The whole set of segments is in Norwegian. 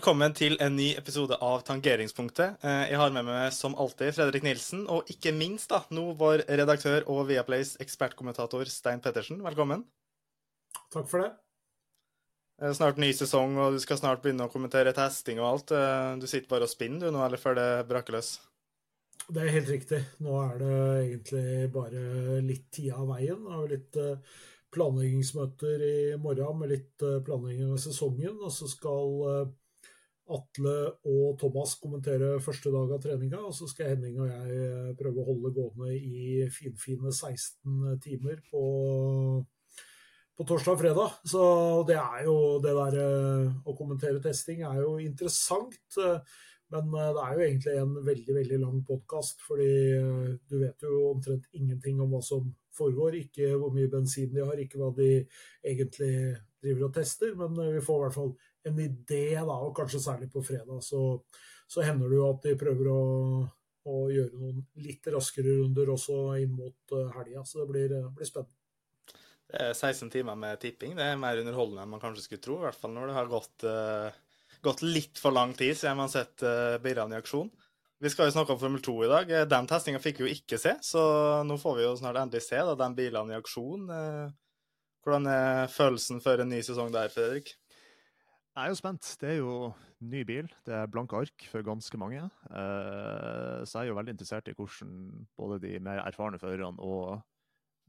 Velkommen til en ny episode av Tangeringspunktet. Eh, Jeg har med meg som alltid Fredrik Nilsen, og ikke minst da, nå vår redaktør og Viaplays ekspertkommentator Stein Pettersen. Velkommen. Takk for det. Er Snart ny sesong, og du skal snart begynne å kommentere testing og alt. Eh, Du sitter bare og spinner du nå, eller før det braker løs? Det er helt riktig. Nå er det egentlig bare litt tid av veien. og litt eh, planleggingsmøter i morgen med litt eh, planlegging av sesongen. Og så skal eh, Atle og Thomas kommentere første dag av treninga. Og så skal Henning og jeg eh, prøve å holde gående i finfine 16 timer på, på torsdag og fredag. Så det er jo det der eh, å kommentere testing er jo interessant. eh, Men det er jo egentlig en veldig veldig lang podkast, fordi du vet jo omtrent ingenting om hva som foregår. Ikke hvor mye bensin de har, ikke hva de egentlig driver og tester. Men vi får i hvert fall en idé, da, og kanskje særlig på fredag. Så, så hender det jo at de prøver å, å gjøre noen litt raskere runder også inn mot eh, helga. Så det blir, eh, blir spennende. Det er 16 timer med tipping. Det er mer underholdende enn man kanskje skulle tro. I hvert fall når det har gått, uh, gått litt for lang tid siden man har sett uh, bilene i aksjon. Vi skal jo snakke om Formel 2 i dag. Den testinga fikk vi jo ikke se, så nå får vi jo snart endelig se da, de bilene i aksjon. Hvordan er følelsen for en ny sesong der, Fredrik? Jeg er jo spent. Det er jo ny bil. Det er blanke ark for ganske mange. Eh, så jeg er jo veldig interessert i hvordan både de mer erfarne førerne og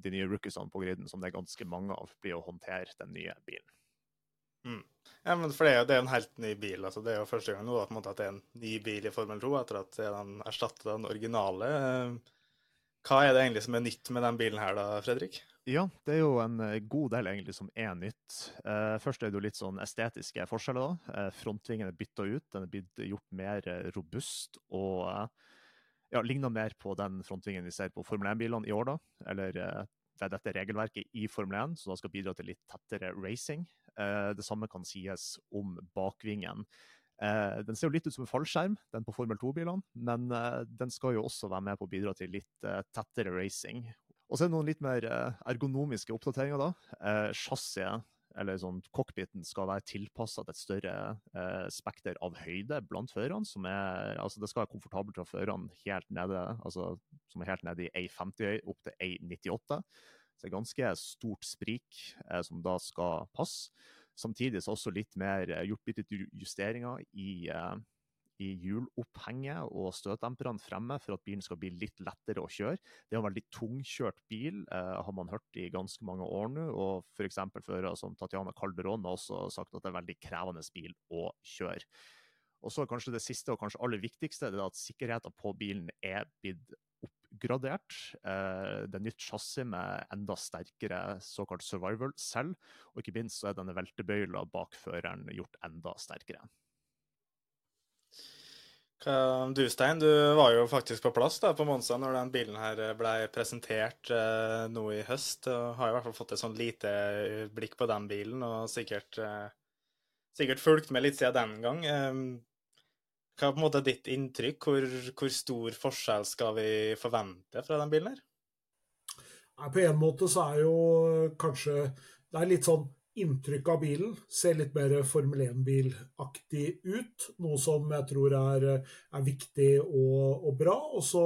de nye rookiesene på griden, som det er ganske mange av, blir å håndtere den nye bilen. Mm. Ja, men for det er jo det er en helt ny bil. altså Det er jo første gang nå at, måte at det er en ny bil i Formel 2 etter at den erstatter den originale. Eh, Hva er det egentlig som er nytt med den bilen her da, Fredrik? Ja, det er jo en eh, god del egentlig som er nytt. Eh, først er det jo litt sånn estetiske forskjeller. da. Eh, frontvingen er bytta ut, den er blitt gjort mer eh, robust og eh, ja, ligner mer på den frontvingen vi ser på Formel 1-bilene i år, da. Eller det er dette regelverket i Formel 1, så da skal bidra til litt tettere racing. Eh, det samme kan sies om bakvingen. Eh, den ser jo litt ut som en fallskjerm, den på Formel 2-bilene, men eh, den skal jo også være med på å bidra til litt eh, tettere racing. Og så er det noen litt mer eh, ergonomiske oppdateringer, da. Eh, eller sånn cockpiten, skal være tilpassa et større eh, spekter av høyde blant førerne. som er, altså Det skal være komfortabelt fra førerne helt nede, altså som er helt nede i A50 opp til A98. Så det er ganske stort sprik eh, som da skal passe. Samtidig så også litt mer eh, gjort litt justeringer i, eh, i hjulopphenget og støtdemperne fremme for at bilen skal bli litt lettere å kjøre. Det er en veldig tungkjørt bil, eh, har man hørt i ganske mange år nå. Og f.eks. førere som Tatjana Calderón har også sagt at det er en veldig krevende bil å kjøre. Og så kanskje det siste og kanskje aller viktigste, det er at sikkerheten på bilen er blitt oppgradert. Eh, det er nytt chassis med enda sterkere såkalt survival selv, og ikke minst så er denne veltebøyla bak føreren gjort enda sterkere. Du Stein, du var jo faktisk på plass da, på Monsa når den bilen her ble presentert eh, nå i høst. og Har i hvert fall fått et sånn lite blikk på den bilen, og sikkert, eh, sikkert fulgt med litt siden den gang. Eh, hva er på en måte ditt inntrykk? Hvor, hvor stor forskjell skal vi forvente fra den bilen her? På en måte så er jo kanskje Det er litt sånn inntrykk av bilen ser litt mer Formel 1-bilaktig ut. Noe som jeg tror er, er viktig og, og bra. Og så,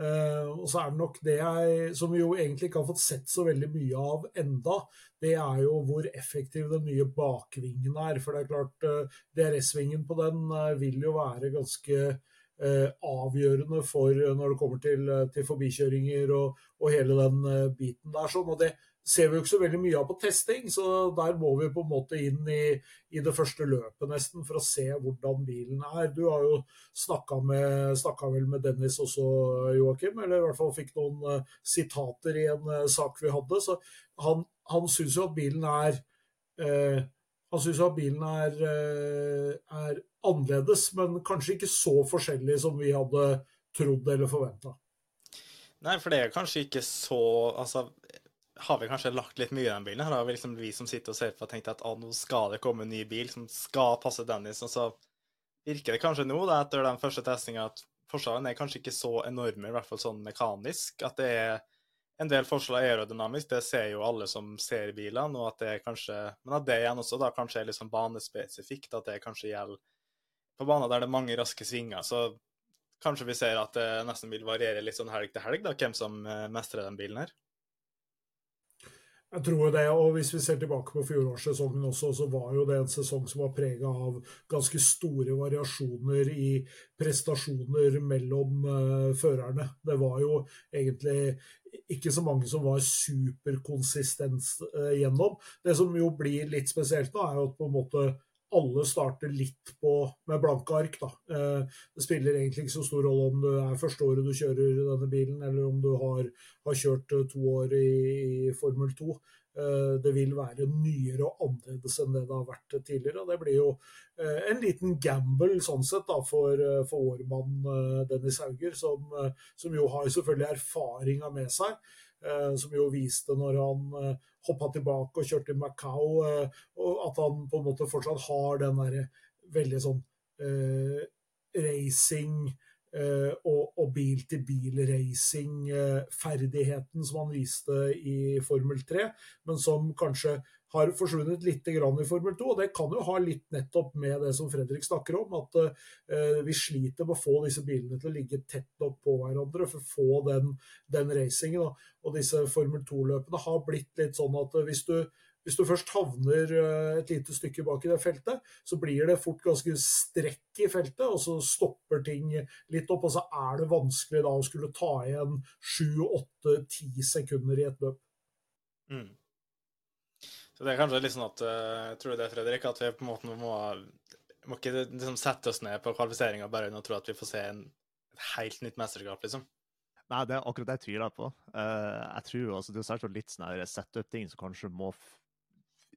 eh, og så, er det nok det jeg, som vi jo egentlig ikke har fått sett så veldig mye av enda, det er jo hvor effektiv den nye bakvingen er. For det er klart, eh, DRS-vingen på den eh, vil jo være ganske eh, avgjørende for når det kommer til, til forbikjøringer og, og, hele den biten der. Sånn, og det, ser vi jo ikke så veldig mye av på testing, så der må vi på en måte inn i, i det første løpet nesten for å se hvordan bilen er. Du har jo snakka, vel med Dennis også, Joakim, eller i hvert fall fikk noen uh, sitater i en uh, sak vi hadde. Så han, han syns jo at bilen er uh, han syns at bilen er, er annerledes, men kanskje ikke så forskjellig som vi hadde trodd eller forventa. Nei, for det er kanskje ikke så Altså, har vi kanskje lagt litt mye i den bilen. Her har vi liksom vi som sitter og ser på tenkt at nå skal det komme en ny bil som skal passe Dennis. Og så virker det kanskje nå, da, etter den første testinga, at forskjellene er kanskje ikke så enorme, i hvert fall sånn mekanisk. At det er en del forskjeller aerodynamisk, det ser jo alle som ser bilene. og at det kanskje, Men at det igjen også da kanskje er litt sånn banespesifikt, at det kanskje gjelder på baner der det er mange raske svinger. Så kanskje vi ser at det nesten vil variere litt sånn helg til helg, da, hvem som eh, mestrer den bilen her. Jeg tror det, og Hvis vi ser tilbake på fjorårssesongen også, så var jo det en sesong som var prega av ganske store variasjoner i prestasjoner mellom uh, førerne. Det var jo egentlig ikke så mange som var superkonsistens uh, gjennom. Det som jo blir litt spesielt nå, er jo at på en måte alle starter litt på, med blanke ark. Da. Eh, det spiller egentlig ikke så stor rolle om det er første året du kjører denne bilen, eller om du har, har kjørt eh, to år i, i Formel 2. Eh, det vil være nyere og annerledes enn det det har vært tidligere. Det blir jo en liten gamble sånn sett da, for, for årmann Dennis Hauger, som, som jo har selvfølgelig erfaringa med seg. Eh, som jo viste når han eh, hoppa tilbake og kjørte i Macau, eh, at han på en måte fortsatt har den derre veldig sånn racing og, bil-til-bil-racing-ferdigheten som han viste i Formel 3, men som kanskje har forsvunnet litt i Formel 2. og Det kan jo ha litt nettopp med det som Fredrik snakker om, at uh, vi sliter med å få disse bilene til å ligge tett opp på hverandre for å få den, den racingen. Og, disse Formel 2-løpene har blitt litt sånn at hvis du, hvis du først havner eh, et lite stykke bak i det feltet, så blir det fort ganske strekk i feltet, og så stopper ting litt opp. Og så er det vanskelig da å skulle ta igjen sju, åtte, ti sekunder i et løp. Mm. Så det er kanskje litt sånn at Jeg tror det, Fredrik, at vi på en måte må, må ikke liksom sette oss ned på kvalifiseringa bare og tro at vi får se en, et helt nytt mesterskap, liksom. Nei, det er akkurat det jeg tviler på. Uh, jeg tror altså, Det er særlig litt sånne setup-ting som kanskje må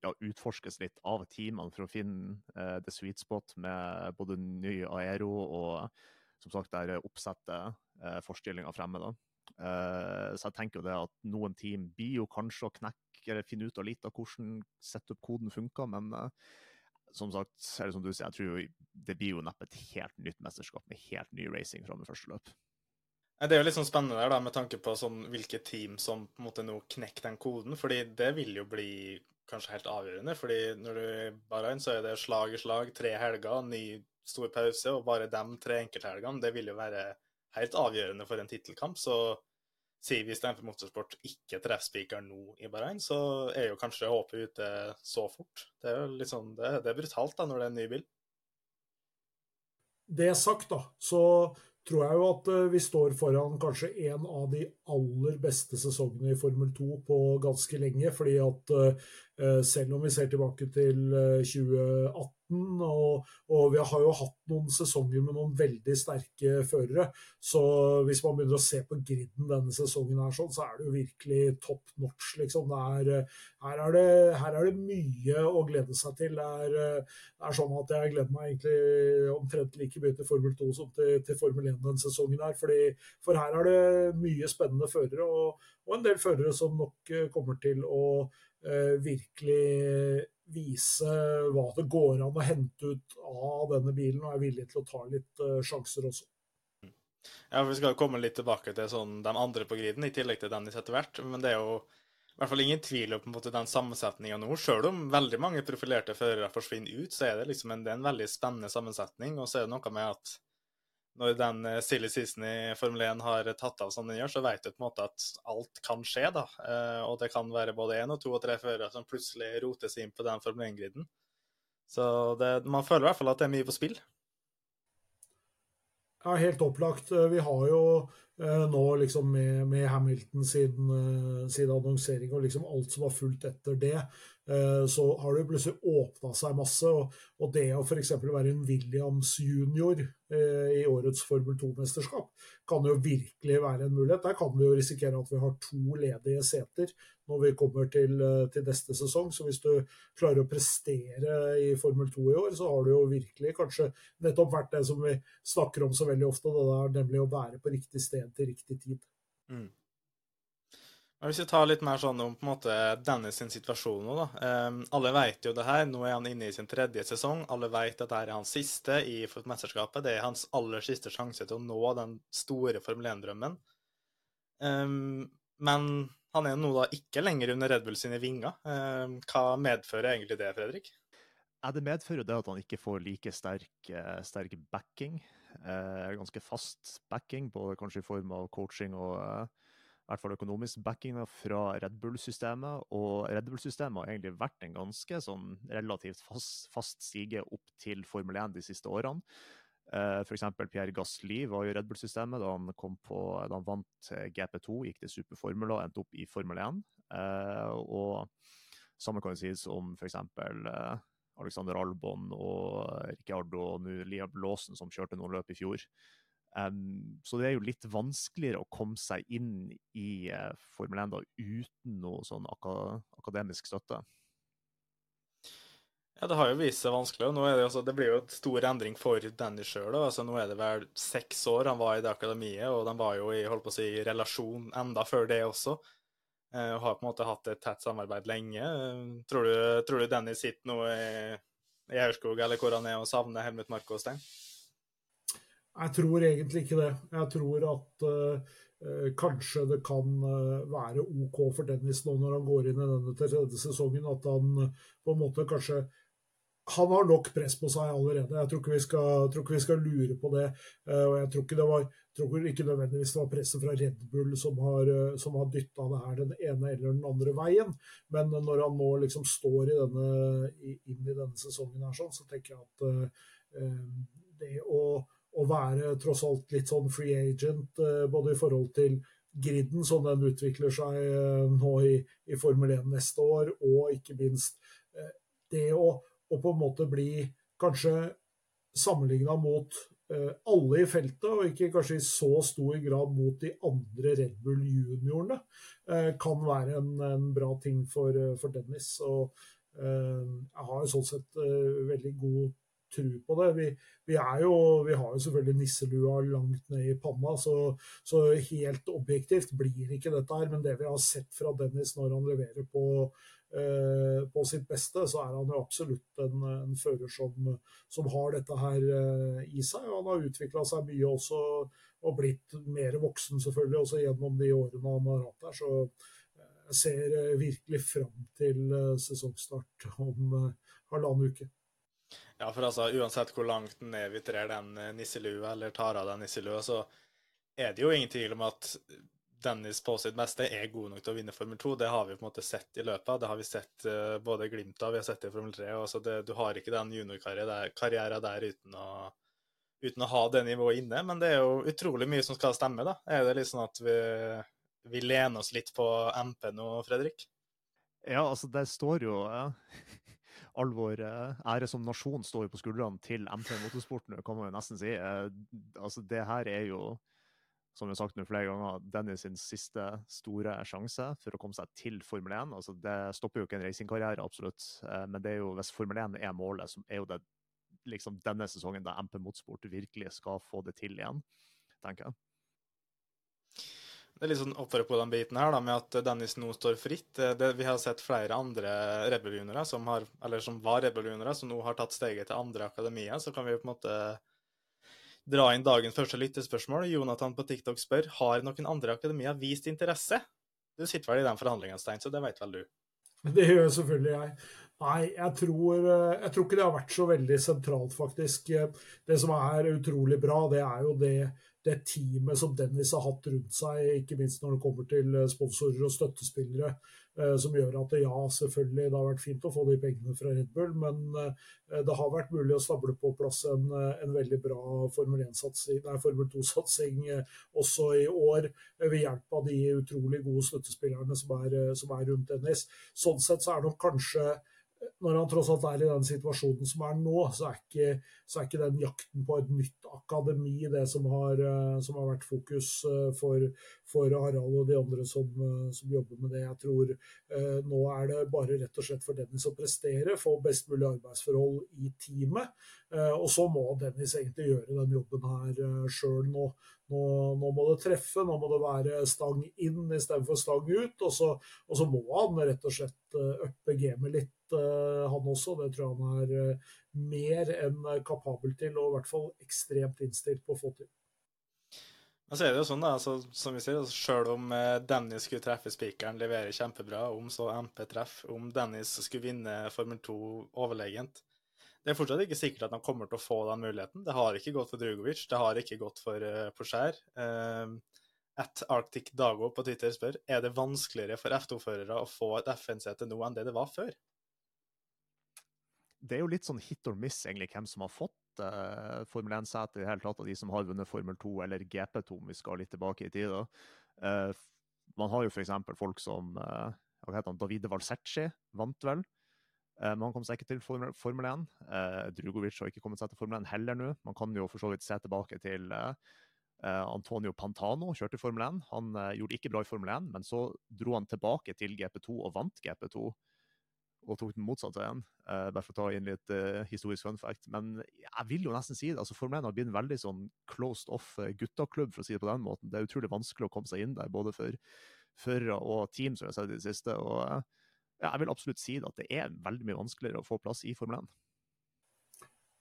ja, utforskes litt av teamene for å finne uh, the sweet spot med både ny aero og som sagt der oppsette uh, forstillinga fremme. da. Uh, så jeg tenker jo det at noen team blir jo kanskje å knekke eller finne ut av litt av hvordan setup-koden funker. Men uh, som sagt, eller som du sier, jeg tror jo, det blir jo neppe et helt nytt mesterskap med helt ny racing fra med første løp. Det er jo litt sånn spennende der da, med tanke på sånn, hvilke team som på en måte nå knekker den koden. fordi det vil jo bli kanskje helt avgjørende. fordi når du er inn, så er det slag i slag, tre helger, ny stor pause, og bare de tre enkelthelgene, det vil jo være helt avgjørende for en tittelkamp. Så sier vi Steinfeld Motorsport ikke treffer spikeren nå i Bahrain, så er jo kanskje håpet ute så fort. Det er jo litt sånn, det, det er brutalt da, når det er en ny bil. Det sagt, da, så tror jeg jo at eh, vi står foran kanskje en av de aller beste sesongene i Formel 2 på ganske lenge. fordi at uh, selv om vi ser tilbake til 2018 gritten. Og, og, vi har jo hatt noen sesonger med noen veldig sterke førere. Så hvis man begynner å se på griden denne sesongen, her, sånn, så er det jo virkelig top notch. Liksom. Er, her, er det, her, er det, mye å glede seg til. Det er, det er, sånn at jeg gleder meg egentlig omtrent like mye til Formel 2 som til, til Formel 1 denne sesongen. her, fordi, For her er det mye spennende førere, og, og en del førere som nok kommer til å Eh, virkelig vise hva det går an å hente ut av denne bilen, og er villig til å ta litt eh, sjanser også. Ja, Vi skal komme litt tilbake til sånn, de andre på griden, i tillegg til Dennis etter hvert. Men det er jo i hvert fall ingen tvil om den sammensetninga nå. Selv om veldig mange profilerte førere forsvinner ut, så er det liksom en, det er en veldig spennende sammensetning. Og så er det noe med at når den eh, silly season i Formel 1 har tatt av som den gjør, så vet du på en måte at alt kan skje. da. Eh, og det kan være både én og to og tre førere som plutselig roter seg inn på den Formel 1-griden. Så det, man føler i hvert fall at det er mye på spill. Ja, helt opplagt. Eh, vi har jo nå liksom med, med Hamilton sin, sin, annonsering og liksom alt som har fulgt etter det, så har det plutselig åpna seg masse. Og, og det å f.eks. være en Williams junior Eh, i årets Formel 2-mesterskap, kan jo virkelig være en mulighet. Der kan vi jo risikere at vi har to ledige seter når vi kommer til, eh, til, neste sesong. Så hvis du klarer å prestere i Formel 2 i år, så har du jo virkelig kanskje nettopp vært det som vi snakker om så veldig ofte, det er nemlig å være på riktig sted til riktig tid. Mm. Hvis vi tar litt mer sånn om på en måte Dennis sin situasjon nå, da. Um, alle vet jo det her. Nå er han inne i sin tredje sesong. Alle vet at dette er hans siste i mesterskapet. Det er hans aller siste sjanse til å nå den store Formel 1-drømmen. Um, men han er nå da ikke lenger under Red Bull sine vinger. Um, hva medfører egentlig det, Fredrik? Ja, det medfører det at han ikke får like sterk, eh, sterk backing. Eh, ganske fast backing, både kanskje i form av coaching og eh, i hvert fall økonomisk backing fra Red Bull-systemet. Og Red Bull-systemet har egentlig vært en ganske sånn relativt fast, fast stige opp til Formel 1 de siste årene. Eh, F.eks. Pierre Gasli var i Red Bull-systemet da, da, han vant GP2, gikk til superformula og endte opp i Formel 1. Uh, eh, og samme kan sies om f.eks. Alexander Albon og Ricciardo og Liam Lawson, som kjørte noen løp i fjor. Um, så det er jo litt vanskeligere å komme seg inn i uh, Formel 1 da, uten noe sånn aka akademisk støtte. Ja, det har jo vist seg vanskelig. nå er Det også, det blir jo et stor endring for Danny sjøl. Altså, nå er det vel seks år han var i det akademiet, og de var jo i holdt på å si, relasjon enda før det også. Uh, og har på en måte hatt et tett samarbeid lenge. Uh, tror, du, tror, du, Dennis sitter nå i, i Aurskog eller hvor han er og savner Helmut Marko Stein? Jeg tror egentlig ikke det. Jeg tror at uh, kanskje det kan være OK for Dennis nå når han går inn i denne tredje sesongen, at han på en måte kanskje han har nok press på seg allerede. Jeg tror ikke vi skal, ikke vi skal lure på det. og Jeg tror ikke det var tror ikke nødvendigvis det var presset fra Red Bull som har, som har dytta det her den ene eller den andre veien. Men når han nå liksom står i denne, inn i denne sesongen, her, sånn, så tenker jeg at det å å være tross alt litt sånn free agent, eh, både i forhold til griden som den utvikler seg eh, nå i, i Formel 1 neste år, og ikke minst eh, det å, å på en måte bli kanskje sammenligna mot alle i feltet, og ikke kanskje i så stor grad mot de andre Red Bull juniorene, kan være en, en bra ting for, for Dennis. Og jeg har jo sånn sett veldig god tro på det. Vi, vi, jo, vi, har jo selvfølgelig nisselua langt ned i panna, så, så, helt objektivt blir ikke dette her. Men det vi har sett fra Dennis når han leverer på, eh, på sitt beste, så er han jo absolutt en, en fører som, som, har dette her eh, i seg. Og han har utvikla seg mye også, og blitt mer voksen selvfølgelig også gjennom de årene han har hatt der. så eh, jeg ser eh, virkelig fram til eh, sesongstart om halvannen uke. Ja, for altså, uansett hvor langt ned vi trer den eh, nisselua, eller tar av den nisselua, så er det jo ingen tvil om at Dennis på sitt beste er god nok til å vinne Formel 2. Det har vi på en måte sett i løpet. Det har vi sett uh, både glimt av, vi har sett det i Formel 3. og det, du har ikke den juniorkarrieren der uten å, uten å, ha det nivået inne. Men det er jo utrolig mye som skal stemme, da. Er det litt sånn at vi, vi lener oss litt på MP nå, Fredrik? Ja, altså det står jo ja. All vår ære som nasjon står jo på skuldrene til MP Motorsport nå, kan man jo nesten si. Altså, det her er jo som vi har sagt nå flere ganger, Dennis sin siste store sjanse for å komme seg til Formel 1. Altså, det stopper jo ikke en racingkarriere, absolutt, men det er jo, hvis Formel 1 er målet, så er jo det liksom denne sesongen der MP Motorsport virkelig skal få det til igjen, tenker jeg. Det er litt sånn oppfører på den biten her, da, med at Dennis nå står fritt. Det, vi har sett flere andre rebellionere som, har, eller som var rebellionere, som nå har tatt steget til andre akademier. Så kan vi på en måte dra inn dagens første lyttespørsmål. Jonathan på TikTok spør har noen andre akademier vist interesse. Du sitter vel i den forhandlingen, Stein, så det vet vel du? Det gjør selvfølgelig jeg. Nei, jeg tror, jeg tror, ikke det har vært så veldig sentralt, faktisk. Det som er utrolig bra, det er jo det det teamet som Dennis har hatt rundt seg, ikke minst når det kommer til eh, sponsorer og støttespillere, eh, som gjør at ja, selvfølgelig det har vært fint å få de pengene fra Red Bull, men eh, det har vært mulig å stable på plass en, en veldig bra Formel 2-satsing også i år, ved hjelp av de utrolig gode støttespillerne som er, som er rundt Dennis. Sånn sett så er nok kanskje når han tross alt er i den situasjonen som er nå, så er ikke, så er ikke den jakten på et nytt akademi det som har, eh, som har vært fokus eh, for, for, Harald og de andre som, eh, som, jobber med det. Jeg tror nå er det bare rett og slett for Dennis å prestere, få best mulig arbeidsforhold i teamet. Og så må Dennis egentlig gjøre den jobben her sjøl nå. nå. nå. må det treffe, nå må det være stang inn istedenfor stang ut. Og så, og så må han rett og slett uppe gamet litt han også. Det tror jeg han er eh, mer enn kapabel til, og i hvert fall ekstremt innstilt på å få til. Men så er det jo sånn, da, så, som vi sier, altså, Selv om eh, Dennis skulle treffe spikeren, levere kjempebra, om så MP treff, om Dennis skulle vinne Formel 2 overlegent Det er fortsatt ikke sikkert at han kommer til å få den muligheten. Det har ikke gått for Drugovic, det har ikke gått for uh, Porscher. Uh, at Arctic Dago på Twitter spør er det vanskeligere for F2-førere å få et FN-sete nå enn det det var før det er jo litt sånn hit or miss, egentlig, hvem som har fått uh, Formel 1-sete i det hele tatt, av de som har vunnet Formel 2 eller GP2, om vi skal litt tilbake i tid. Uh, man har jo f.eks. folk som uh, hva heter han, Davide Valsecci vant vel. Men han kom seg ikke til Formel, Formel 1. Drugovic har ikke kommet seg til Formel 1 heller nå. Man kan jo for så vidt se tilbake til Antonio Pantano kjørte Formel 1. Han gjorde ikke bra i Formel 1, men så dro han tilbake til GP2 og vant GP2 og tok den motsatte veien. Uh, bare for å ta inn litt uh, historisk fun fact. Men jeg vil jo nesten si det. altså Formel 1 har blitt en veldig sånn closed off uh, guttaklubb, for å si det på den måten. Det er utrolig vanskelig å komme seg inn der, både for førere og team, som jeg har sett i det siste. og uh, Jeg vil absolutt si det, at det er veldig mye vanskeligere å få plass i Formel 1.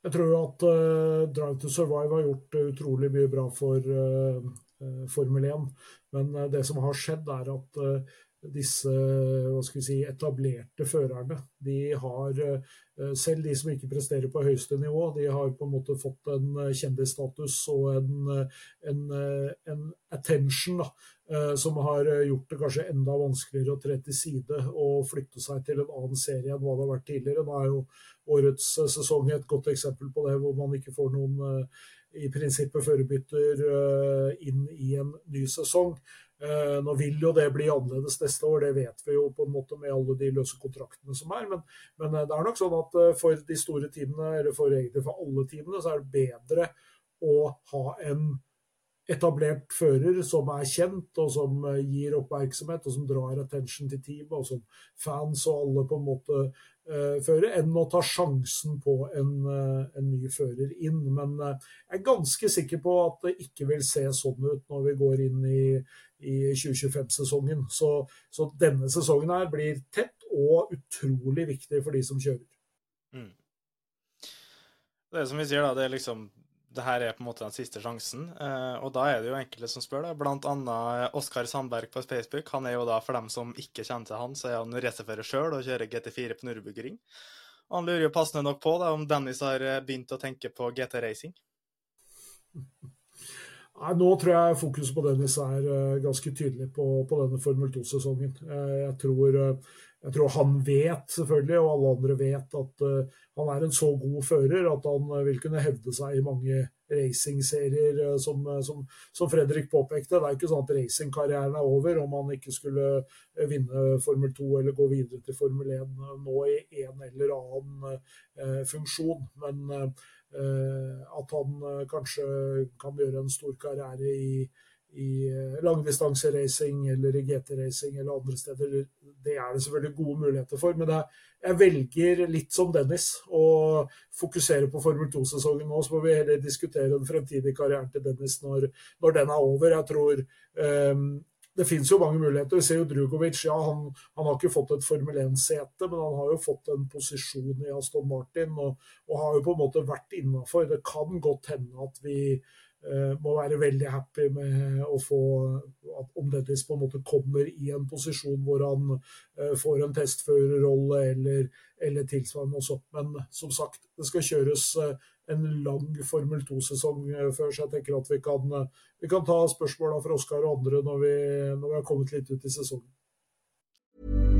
Jeg tror at Drive to Survive har gjort utrolig mye bra for Formel 1, men det som har skjedd, er at disse hva skal vi si, etablerte førerne. De har, eh, selv de som ikke presterer på høyeste nivå, de har på en måte fått en eh, kjendisstatus og en, eh, en, en attention da, som har gjort det kanskje enda vanskeligere å tre til side og flytte seg til en annen serie enn hva det har vært tidligere. Nå er jo årets sesong et godt eksempel på det, hvor man ikke får noen i prinsippet førerbytter inn i en ny sesong. Eh, nå vil jo det bli annerledes neste år, det vet vi jo på en måte med alle de løse kontraktene som er. Men, men eh, det er nok sånn at eh, for de store teamene, eller for egentlig for alle teamene, så er det bedre å ha en etablert fører som er kjent, og som gir oppmerksomhet, og som drar attention til teamet, og som fans og alle på en måte uh, fører, enn å ta sjansen på en, uh, en, ny fører inn. Men uh, jeg er ganske sikker på at det ikke vil se sånn ut når vi går inn i, i 2025-sesongen. Så, så, denne sesongen her blir tett og utrolig viktig for de som kjører. Mm. Det som vi sier, da, det er liksom det her er på en måte den siste sjansen. Eh, og da er det jo enkelte som spør, da. Blant annet Oskar Sandberg på Facebook. Han er jo da, for dem som ikke kjenner til han, så er han racerfører sjøl og kjører GT4 på Nürburgring. Han lurer jo passende nok på da, om Dennis har begynt å tenke på GT Racing. Nei, Nå tror jeg fokuset på Dennis er uh, ganske tydelig på, på denne Formel 2-sesongen. Uh, jeg, uh, jeg, tror han vet, selvfølgelig, og alle andre vet, at han er en så god fører at han vil kunne hevde seg i mange racingserier, uh, som, som, som, Fredrik påpekte. Det er ikke sånn at racingkarrieren er over om han ikke skulle vinne Formel 2 eller gå videre til Formel 1 nå i en eller annen funksjon. Men at han kanskje kan gjøre en stor karriere i i eh, langdistanseracing eller i GT-racing eller andre steder. Det er det selvfølgelig gode muligheter for. Men jeg velger litt som Dennis å fokusere på Formel 2-sesongen nå. Så må vi heller diskutere den fremtidige karrieren til Dennis når, når den er over. Jeg tror um, det finnes jo mange muligheter. Vi ser jo Drugovic. Ja, han, han har ikke fått et Formel 1-sete, men han har jo fått en posisjon i Aston Martin og, og har jo på en måte vært innafor. Det kan godt hende at vi må være veldig happy med å få Om Dennis på en måte kommer i en posisjon hvor han uh, får en testførerrolle eller, eller, tilsvarende også. Men som sagt, det skal kjøres uh, en lang Formel 2-sesong uh, før, så jeg tenker at vi kan, vi kan ta spørsmåla fra Oskar og andre når vi, når vi har kommet litt ut i sesongen.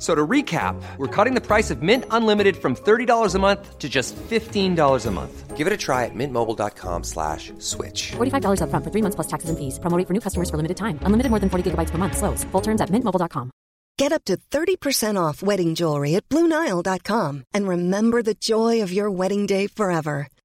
So to recap, we're cutting the price of Mint Unlimited from $30 a month to just $15 a month. Give it a try at mintmobile.com slash switch. $45 up front for three months plus taxes and fees. Promoting for new customers for limited time. Unlimited more than 40 gigabytes per month. Slows. Full terms at mintmobile.com. Get up to 30% off wedding jewelry at Bluenile.com. And remember the joy of your wedding day forever.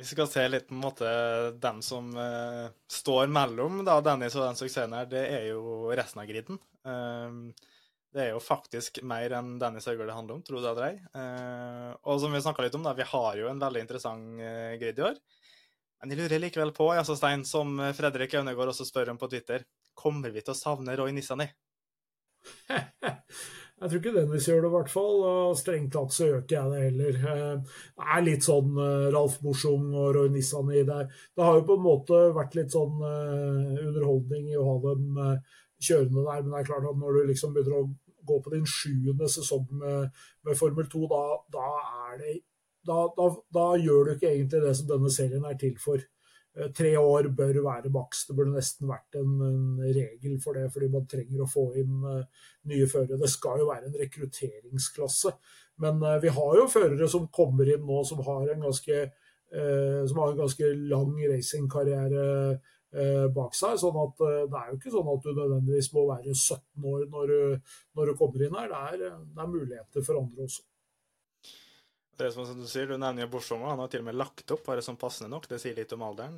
Vi skal se litt på en måte dem som uh, står mellom da, Dennis og den suksessen her, det er jo resten av griden. Uh, det er jo faktisk mer enn Dennis Hauger det handler om, tro det eller ei. Uh, og som vi snakka litt om, da, vi har jo en veldig interessant uh, grid i år. Men jeg lurer likevel på, altså Stein, som Fredrik Aunegård også spør om på Twitter, kommer vi til å savne Roy Nissani? Jeg tror ikke Dennis gjør det, i hvert fall. Og strengt tatt så gjør ikke jeg det heller. Eh, det er litt sånn eh, Ralf Borsung og Roy Nissani der. Det har jo på en måte vært litt sånn eh, underholdning i å ha dem kjørende der, men det er klart at når du liksom begynner å gå på din sjuende sesong med, med Formel 2, da, da, da, da, gjør du ikke egentlig det som denne serien er til for. Eh, tre år bør være maks. Det burde nesten vært en, en, regel for det, fordi man trenger å få inn uh, nye førere. Det skal jo være en rekrutteringsklasse. Men uh, vi har jo førere som kommer inn nå som har en ganske, uh, som har en ganske lang racingkarriere bak seg. sånn at Det er jo ikke sånn at du nødvendigvis må være 17 år når du, når du kommer inn her. Det er, det er muligheter for andre også. Det er som du sier, du nevner jo Borsong, han har til og med lagt opp bare sånn passende nok. Det sier litt om alderen.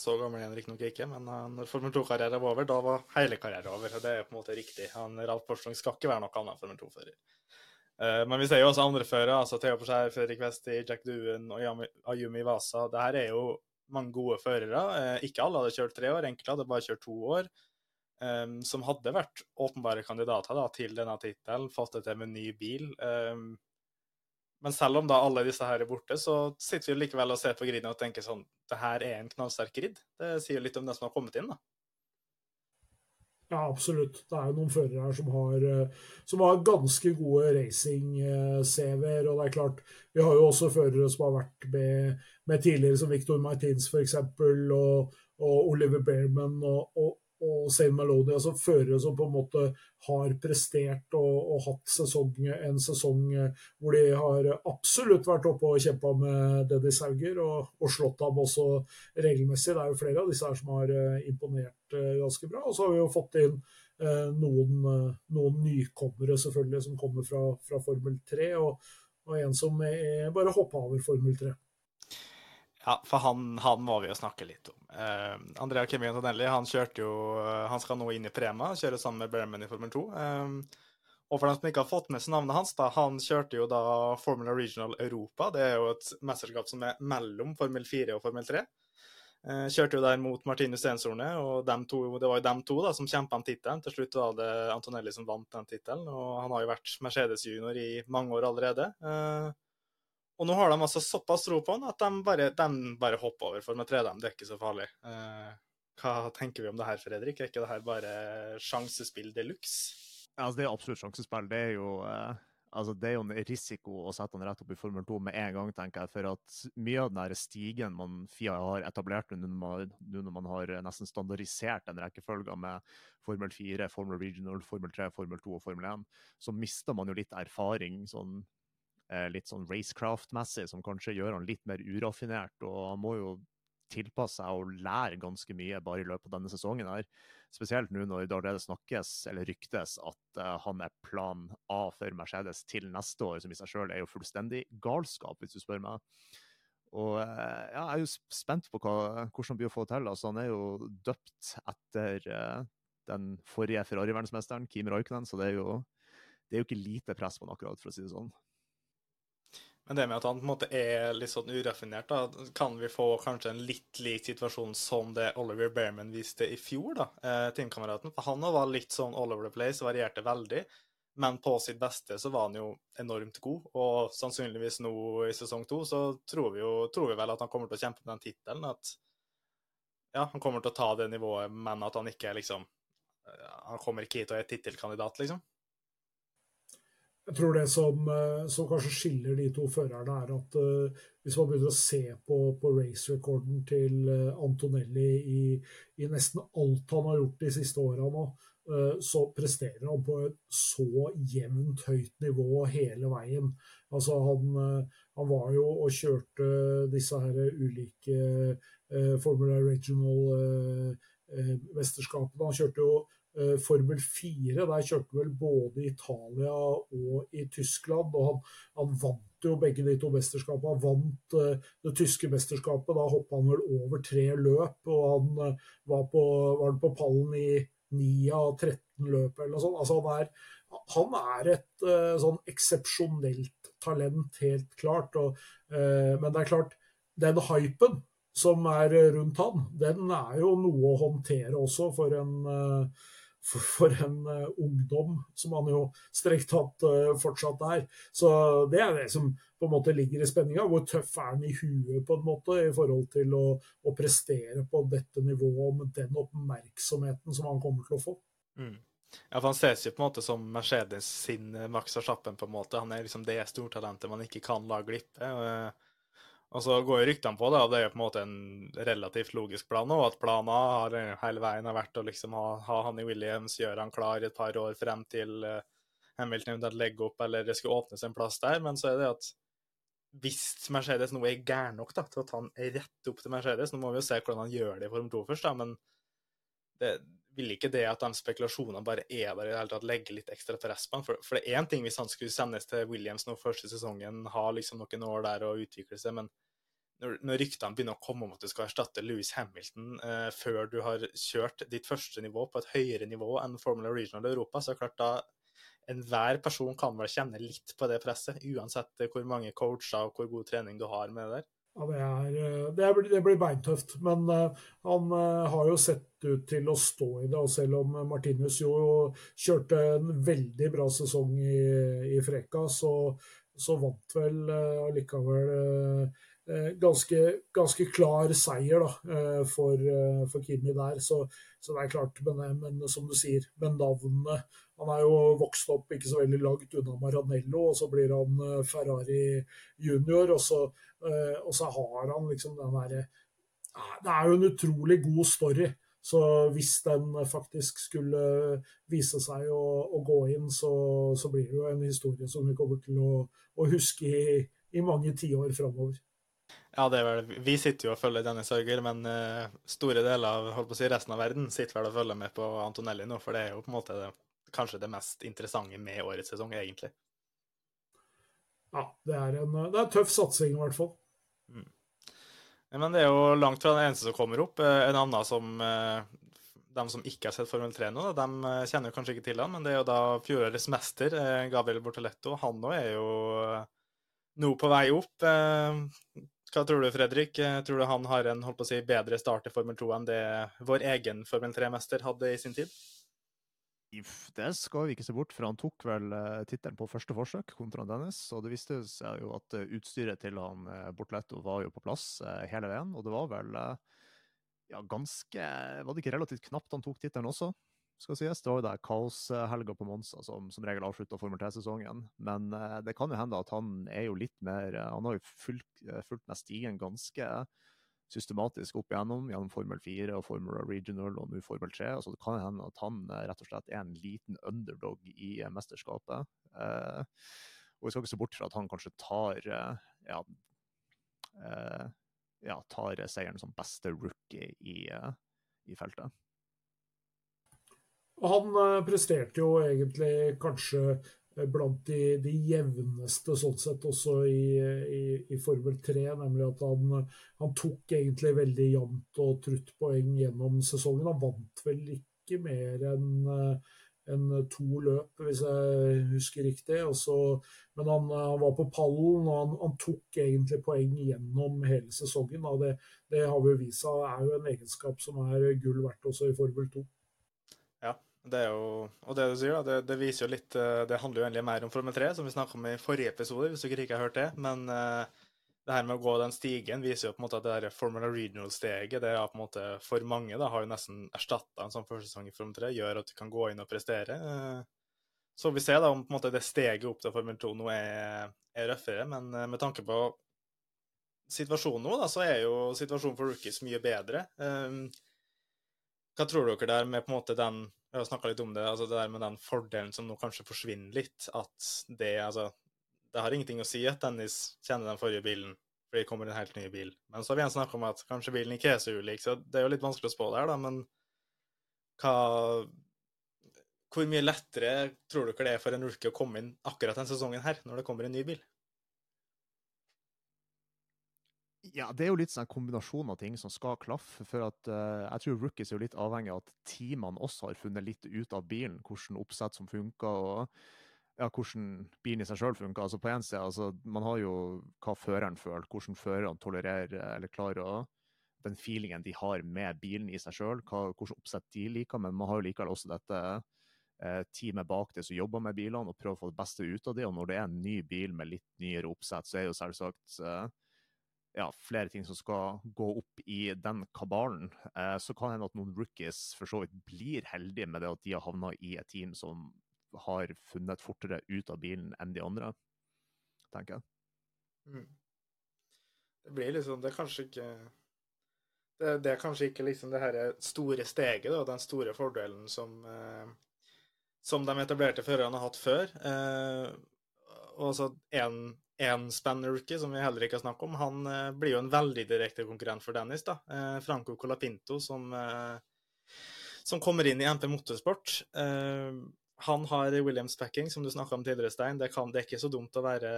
Så gammel er han riktignok ikke, men eh, når Formel 2-karrieren var over, da var hele karrieren over. Det er på en måte riktig. Han, Ralf Borsong skal ikke være noe annet enn Formel 2-fører. Eh, men vi ser jo også andre førere, altså Theo Porskjær, Fredrik Westi, Jack Duen og Ayumi Wasa. Det her er jo mange gode førere. Eh, ikke alle hadde kjørt tre år, enkelte hadde bare kjørt to år. som hadde vært åpenbare kandidater da, til denne tittelen, fått det til med ny bil. Men selv om da alle disse her er borte, så sitter vi likevel og ser på griden og tenker sånn Det her er en knallsterk grid. Det sier litt om den som har kommet inn, da. Ja, absolutt. Det er jo noen førere her som har, eh, som har ganske gode racing-CV-er. Og det er klart, vi har jo også førere som har vært med, med tidligere, som Victor Martins f.eks., og, og Oliver Bearman. Og, og Zain Melodia altså førere som på en måte har prestert og, og hatt sesong, en sesong eh, hvor de har absolutt vært oppe og kjempa med Dennis Hauger og, og, slått ham også regelmessig. Det er jo flere av disse her som har uh, imponert uh, ganske bra. Og så har vi jo fått inn eh, noen, noen, nykommere selvfølgelig som kommer fra, fra Formel 3, og, og en som bare hoppa over Formel 3. Ja, for han, han, må vi jo snakke litt om. Uh, Andrea Kevin Antonelli han kjørte jo, uh, han skal nå inn i Prema, kjøre sammen med Berman i Formel 2. Um, eh, og for dem som ikke har fått med seg navnet hans, da, han kjørte jo da Formula Regional Europa. Det er jo et mesterskap som er mellom Formel 4 og Formel 3. Uh, kjørte jo der mot Martinus Stensorne, og to, det var jo dem to da, som kjempa om tittelen. Til slutt var det Antonelli som vant den tittelen, og han har jo vært Mercedes-junior i mange år allerede. Eh, og nå har de altså såpass tro på den at de bare, de bare hopper over for med 3D. Det er ikke så farlig. Eh, hva tenker vi om det her, Fredrik? Er ikke det her bare sjansespill de luxe? Altså, det er absolutt sjansespill. Det er jo eh, altså, det er jo en risiko å sette han rett opp i Formel 2 med en gang, tenker jeg. For at mye av den stigen man FIA har etablert nå når, når man har nesten standardisert en rekkefølge med Formel 4, Formel Regional, Formel 3, Formel 2 og Formel 1, så mister man jo litt erfaring sånn eh, litt sånn racecraft-messig, som kanskje gjør han litt mer uraffinert. og han må jo tilpasse seg og lære ganske mye bare i løpet av denne sesongen. her. Spesielt nå når det allerede snakkes eller ryktes at uh, han er plan A for Mercedes til neste år, som i seg selv er jo fullstendig galskap, hvis du spør meg. Og uh, ja, Jeg er jo spent på hva, hvordan han blir å få til. Altså, han er jo døpt etter uh, den forrige Ferrari-verdensmesteren, Kim Raikkonen, så det er, jo, det er jo ikke lite press på han akkurat, for å si det sånn. Men det med at han på en måte er litt sånn uraffinert, da, kan vi få kanskje en litt lik situasjon som det Oliver Bearman viste i fjor, da, eh, teamkameraten. For han var litt sånn all over the place, varierte veldig. Men på sitt beste så var han jo enormt god, og sannsynligvis nå i sesong to så tror vi jo tror vi vel at han kommer til å kjempe med den tittelen. At ja, han kommer til å ta det nivået, men at han ikke liksom Han kommer ikke hit og er tittelkandidat, liksom. Jeg tror det som, eh, som, kanskje skiller de to førerne, er at uh, hvis man begynner å se på, på race-rekorden til uh, Antonelli i, i, nesten alt han har gjort de siste åra nå, uh, så presterer han på et så jevnt høyt nivå hele veien. Altså han, han var jo og kjørte disse her ulike Formula Regional-mesterskapene. han kjørte jo Eh, Formel 4. Der kjørte vel både i Italia og i Tyskland. og Han, han vant jo begge de to mesterskapene. Han vant uh, det tyske mesterskapet. Da hoppa han vel over tre løp, og han uh, var, på, var på pallen i 9 av 13 løp eller noe sånt. Altså, han, er, han er et uh, sånn eksepsjonelt talent, helt klart. Og, men det er klart, den hypen som er rundt han, den er jo noe å håndtere også for en for, for en uh, ungdom, som han jo strengt tatt uh, fortsatt er. Så det er det som på en måte ligger i spenninga. Hvor tøff er han i huet på en måte i forhold til å, å, prestere på dette nivået med den oppmerksomheten som han kommer til å få. Mm. Ja, for Han ses jo på en måte som Mercedes sin Max Verstappen. på en måte. Han er liksom det stortalentet man ikke kan la glippe. Uh, og så går jo ryktene på det, og det er jo på en måte en relativt logisk plan nå, at planen har hele veien har vært å liksom ha, ha han i Williams, gjøre han klar et par år frem til uh, Hamilton eventuelt legger opp, eller det skulle åpnes en plass der. Men så er det at hvis Mercedes nå er gæren nok da, til å ta han rett opp til Mercedes Nå må vi jo se hvordan han gjør det i Form 2 først, da, men det vil ikke det at de spekulasjonene bare er der i det hele tatt, legge litt ekstra press på han? For, for det er én ting hvis han skulle sendes til Williams nå første sesongen, ha liksom noen år der og utvikle seg, men når, når ryktene begynner å komme om at du skal erstatte Louis Hamilton eh, før du har kjørt ditt første nivå på et høyere nivå enn Formula Regional Europa, så er det klart da enhver person kan vel kjenne litt på det presset, uansett hvor mange coacher og hvor god trening du har med det der. Ja, det, er, eh, det, er, det, blir beintøft. Men uh, han uh, har jo sett ut til å stå i det. Og selv om Martinus jo kjørte en veldig bra sesong i, i Freka, så, så vant vel allikevel ganske, ganske, klar seier da, for, for Kimi der. Så, så, det er klart, men, men som du sier, med navnene Han er jo vokst opp ikke så veldig langt unna Maranello, og så blir han Ferrari junior. og så og så har han liksom den derre Det er jo en utrolig god story. Så hvis den faktisk skulle vise seg å, å gå inn, så, så, blir det jo en historie som vi kommer til å, å huske i, i mange tiår framover. Ja, det er vel, Vi sitter jo og følger Dennis Hauger, men uh, store deler av holdt på å si, resten av verden sitter vel og følger med på Antonelli nå, for det er jo på en måte det, kanskje det mest interessante med årets sesong, egentlig ja, det er en det er tøff satsing, i hvert fall. Mm. men det er jo langt fra den eneste som kommer opp. Eh, en annen som eh, de som ikke har sett Formel 3 nå, de kjenner kjenner kanskje ikke til han, men det er jo da fjorårets mester, Gabriel Bortoletto. Han òg er jo nå på vei opp. Hva tror du, Fredrik? Tror du han har en holdt på å si, bedre start i Formel 2 enn det vår egen Formel 3-mester hadde i sin tid? Det skal vi ikke se bort for Han tok vel uh, tittelen på første forsøk kontra Dennis. Og det viste seg jo at uh, utstyret til han Bortletto var jo på plass hele veien. Og det var vel ja, ganske Var det ikke relativt knapt han tok tittelen også? Skal sies. Det var jo der kaoshelga på Monsa som som regel avslutta Formel 3-sesongen. Men det kan jo hende at han er jo litt mer Han har jo fulgt, fulgt med stigen ganske systematisk opp igjennom, gjennom Formel 4 og Formel Regional og nå Formel 3. Altså, det kan hende at han eh, rett og slett er en liten underdog i eh, mesterskapet. Eh, og vi skal ikke se bort fra at han kanskje tar eh, ja, eh, ja, tar seieren som beste rookie i, eh, i feltet. Han presterte jo egentlig kanskje blant de, de, jevneste sånn sett også i, i, i Formel 3. Nemlig at han, han, tok egentlig veldig jevnt og trutt poeng gjennom sesongen. Han vant vel ikke mer enn en to løp, hvis jeg husker riktig. Også, men han, han, var på pallen, og han, han, tok egentlig poeng gjennom hele sesongen. Det, det, har vi vist seg er jo en egenskap som er gull verdt også i Formel 2. Det er jo, og det du sier, det, det, viser jo litt eh, Det handler jo egentlig mer om Formel 3, som vi snakka om i forrige episode, hvis dere ikke har hørt det. Men uh, det her med å gå den stigen viser jo på en måte at det der Formula Regional-steget det er på en måte for mange da, har jo nesten erstatta en sånn førsesong i Formel 3, gjør at du kan gå inn og prestere. Uh, så vi ser da om på en måte det steget opp til Formel 2 nå er, er røffere, men uh, med tanke på situasjonen nå, da, så er jo situasjonen for rookies mye bedre. hva tror dere der med på en måte den vi har snakka litt om det, altså det der med den fordelen som nå kanskje forsvinner litt. At det altså Det har ingenting å si at Dennis kjenner den forrige bilen, for det kommer en helt ny bil. Men så har vi igjen snakka om at kanskje bilen ikke er så ulik, så det er jo litt vanskelig å spå det her, da. Men hva Hvor mye lettere tror dere det er for en rookie å komme inn akkurat den sesongen her, når det kommer en ny bil? Ja, det er jo litt sånn en kombinasjon av ting som skal klaffe. For at uh, jeg tror rookies er jo litt avhengig av at teamene også har funnet litt ut av bilen, hvordan oppsett som funker, og ja, hvordan bilen i seg sjøl funker. Altså på en side, altså, Man har jo hva føreren føler, hvordan førerne tolererer eller klarer å Den feelingen de har med bilen i seg sjøl, hvordan oppsett de liker. Men man har jo likevel også dette eh, teamet bak det som jobber med bilene, og prøver å få det beste ut av det. Og når det er en ny bil med litt nyere oppsett, så er jo selvsagt eh, ja, flere ting som skal gå opp i den kabalen. Eh, så kan det hende at noen rookies for så vidt blir heldige med det at de har havna i et team som har funnet fortere ut av bilen enn de andre, tenker jeg. Mm. Det blir liksom Det er kanskje ikke det, det er kanskje ikke liksom det her store steget, da, den store fordelen som, eh, som de etablerte førerne har hatt før. Eh, og så en en spennende rookie, som vi heller ikke har snakket om, han eh, blir jo en veldig direkte konkurrent for Dennis. da. Eh, Franco Colapinto, som, eh, som, kommer inn i MP Motorsport. Eh, han har Williams-packing, som du snakka om tidligere, Stein. Det, kan, det, er ikke så dumt å være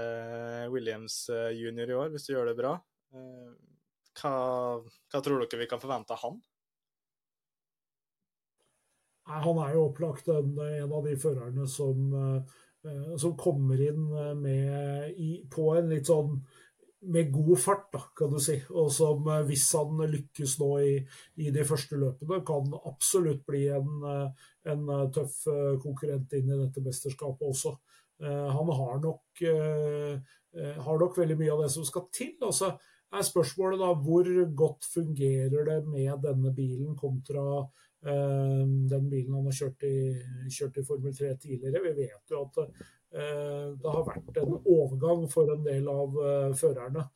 Williams eh, junior i år, hvis du gjør det bra. Eh, hva, hva, tror dere vi kan forvente av han? Han er jo opplagt en, en av de førerne som Eh, som kommer inn eh, med, i, på en litt sånn med god fart, da, kan du si. Og som eh, hvis han lykkes nå i, i de første løpene, kan absolutt bli en, en, tøff konkurrent inn i dette mesterskapet også. Han har nok, har nok veldig mye av det som skal til. Og så er spørsmålet da hvor godt fungerer det med denne bilen kontra Eh, den bilen han har kjørt i, kjørt i Formel 3 tidligere. Vi vet jo at eh, det har vært en overgang for en del av eh, førerne.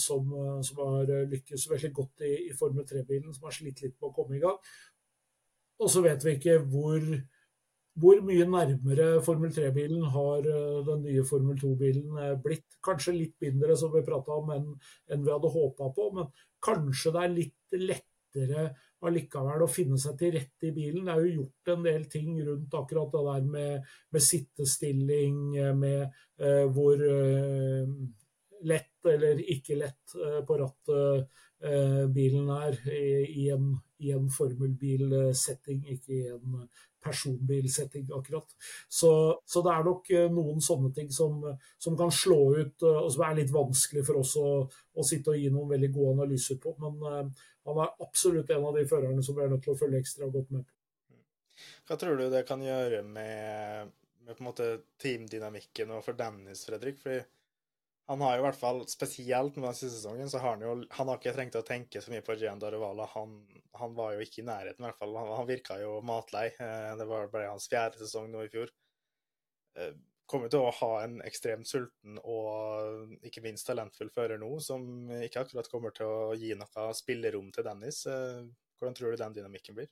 Som, som, har lykkes veldig godt i, i Formel 3-bilen, som har slitt litt med å komme i gang. Og så vet vi ikke hvor, hvor mye nærmere Formel 3-bilen har den nye Formel 2-bilen blitt. Kanskje litt mindre, som vi prata om, enn, enn vi hadde håpa på. Men kanskje det er litt lettere allikevel å finne seg til rette i bilen. Det er jo gjort en del ting rundt akkurat det der med, med sittestilling, med eh, hvor eh, lett eller ikke lett eh, på rattet bilen er i, en, i en formelbilsetting, ikke i en personbilsetting, akkurat. Så, så, det er nok noen sånne ting som, som, kan slå ut, og som er litt vanskelig for oss å, å sitte og gi noen veldig gode analyser på. Men uh, han er absolutt en av de førerne som vi er nødt til å følge ekstra godt med på. Hva tror du det kan gjøre med, med på en måte teamdynamikken og for Dennis, Fredrik? Fordi han har jo i hvert fall, spesielt med den siste sesongen, så har han jo han har ikke trengt å tenke så mye på Gian Daruvala. Han, han, var jo ikke i nærheten, i hvert fall. Han, han virka jo matlei. Eh, det var bare hans fjerde sesong nå i fjor. Eh, kommer til å ha en ekstremt sulten og ikke minst talentfull fører nå, som ikke akkurat kommer til å gi noe spillerom til Dennis. Eh, hvordan tror du den dynamikken blir?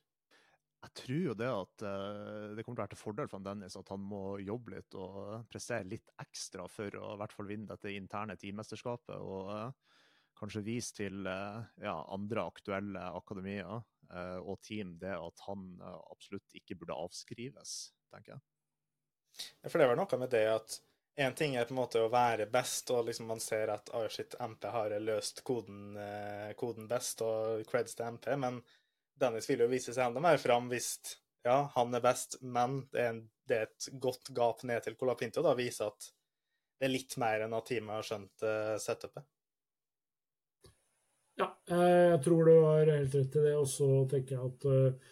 Jeg tror jo det at uh, det kommer til å være til fordel for Dennis at han må jobbe litt og prestere litt ekstra for å i hvert fall vinne dette interne teammesterskapet. Og uh, kanskje vise til ja, andre aktuelle akademier og team det at han absolutt ikke burde avskrives, tenker jeg. For det var noe med det at Én ting er på en måte å være best, og liksom man ser at oh shit, MP har løst koden, koden best, og creds til MP, men Dennis vil jo vise seg enda mer fram hvis ja, han er best, men det er, en, det er et godt gap ned til Colapinto. Da viser at det er litt mer enn at teamet har skjønt uh, setupet. Ja, jeg tror du har helt rett i det. Og så tenker jeg at uh,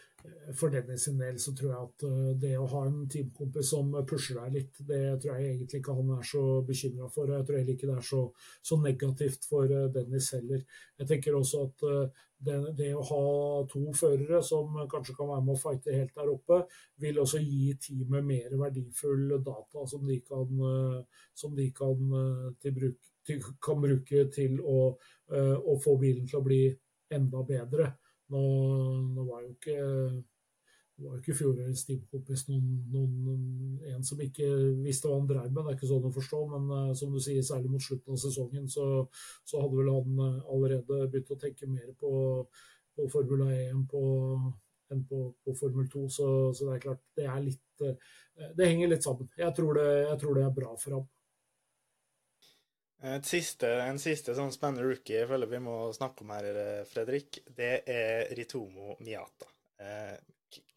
for Dennis sin del så tror jeg at det å ha en teamkompis som pusher deg litt, det tror jeg egentlig ikke han er så bekymra for. og Jeg tror heller ikke det er så, så negativt for Dennis heller. Jeg tenker også at det, det, å ha to førere som kanskje kan være med å fighte helt der oppe, vil også gi teamet mer verdifull data som de kan, eh, som de kan, eh, til bruk, til, kan bruke til å, eh, å, få bilen til å bli enda bedre. Nå, nå var jo ikke det var jo ikke fjorårets teamkompis en som ikke visste hva han drev med. Det er ikke sånn å forstå, men uh, som du sier, særlig mot slutten av sesongen, så, så hadde vel han uh, allerede begynt å tenke mer på, på Formula 1 på, enn på, på, Formel 2. Så, så, det er klart, det er litt uh, Det henger litt sammen. Jeg tror det, jeg tror det er bra for ham. Siste, en siste sånn spennende rookie jeg føler vi må snakke om her, Fredrik, det er Ritomo Miata.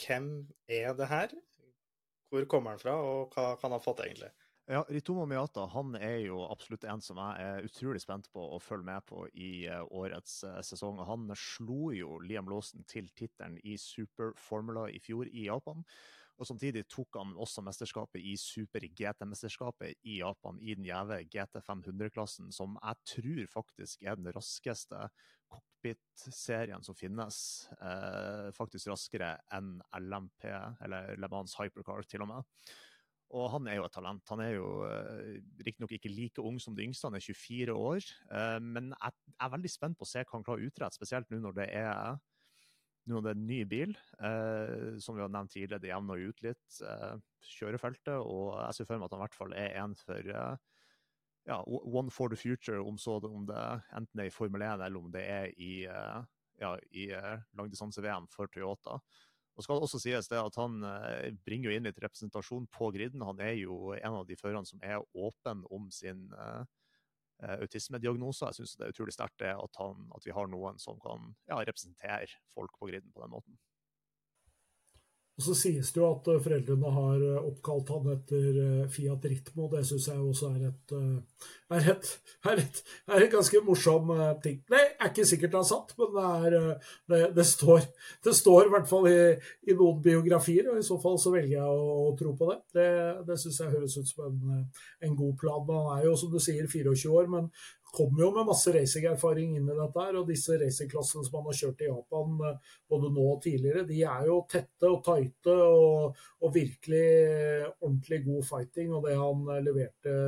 Hvem er det her? Hvor kommer han fra, og hva kan han ha fått, egentlig? Ja, Ritomo Miata han er jo absolutt en som jeg er utrolig spent på å følge med på i uh, årets uh, sesong. Han slo jo Liam Lawson til tittelen i Super Formula i fjor i Japan. Og Samtidig tok han også mesterskapet i super GT-mesterskapet i Japan i den gjeve GT 500-klassen, som jeg tror faktisk er den raskeste cockpit-serien som finnes. Eh, faktisk raskere enn LMP, eller Le Mans Hypercar, til og med. Og han er jo et talent. Han er jo eh, riktignok ikke like ung som de yngste, han er 24 år. Eh, men jeg, er veldig spent på å se hva han klarer å utrette, spesielt nå når det er nå er det en ny bil, eh, som vi har nevnt tidligere. Det jevner ut litt eh, kjørefeltet. Og jeg ser for meg at han i hvert fall er en for eh, ja, one for the future, om, så, om det enten er i Formel 1 eller om det er i, eh, ja, i eh, langdistanse-VM for Toyota. Og skal det også sies det at Han eh, bringer jo inn litt representasjon på griden. Han er jo en av de førerne som er åpen om sin uh, autismediagnoser. Jeg syns det er utrolig sterkt at, at, vi har noen som kan ja, representere folk på griden på den måten. Og Så sies det jo at eh, foreldrene har eh, oppkalt han etter eh, Fiat Ritmo. Det syns jeg også er et, er et, er et, er et ganske morsom ting. Det er ikke sikkert det er sant, men det, er, det, det, står, det står, i hvert fall i, i, noen biografier, og i så fall så velger jeg å, å tro på det. Det, det syns jeg høres ut som en, en god plan. Han er jo, som du sier, 24 år, men kommer jo med masse racingerfaring inn i dette. her, og Disse racingklassene som han har kjørt i Japan eh, både nå og tidligere, de er jo tette og tighte og, og virkelig ordentlig god fighting. og Det han leverte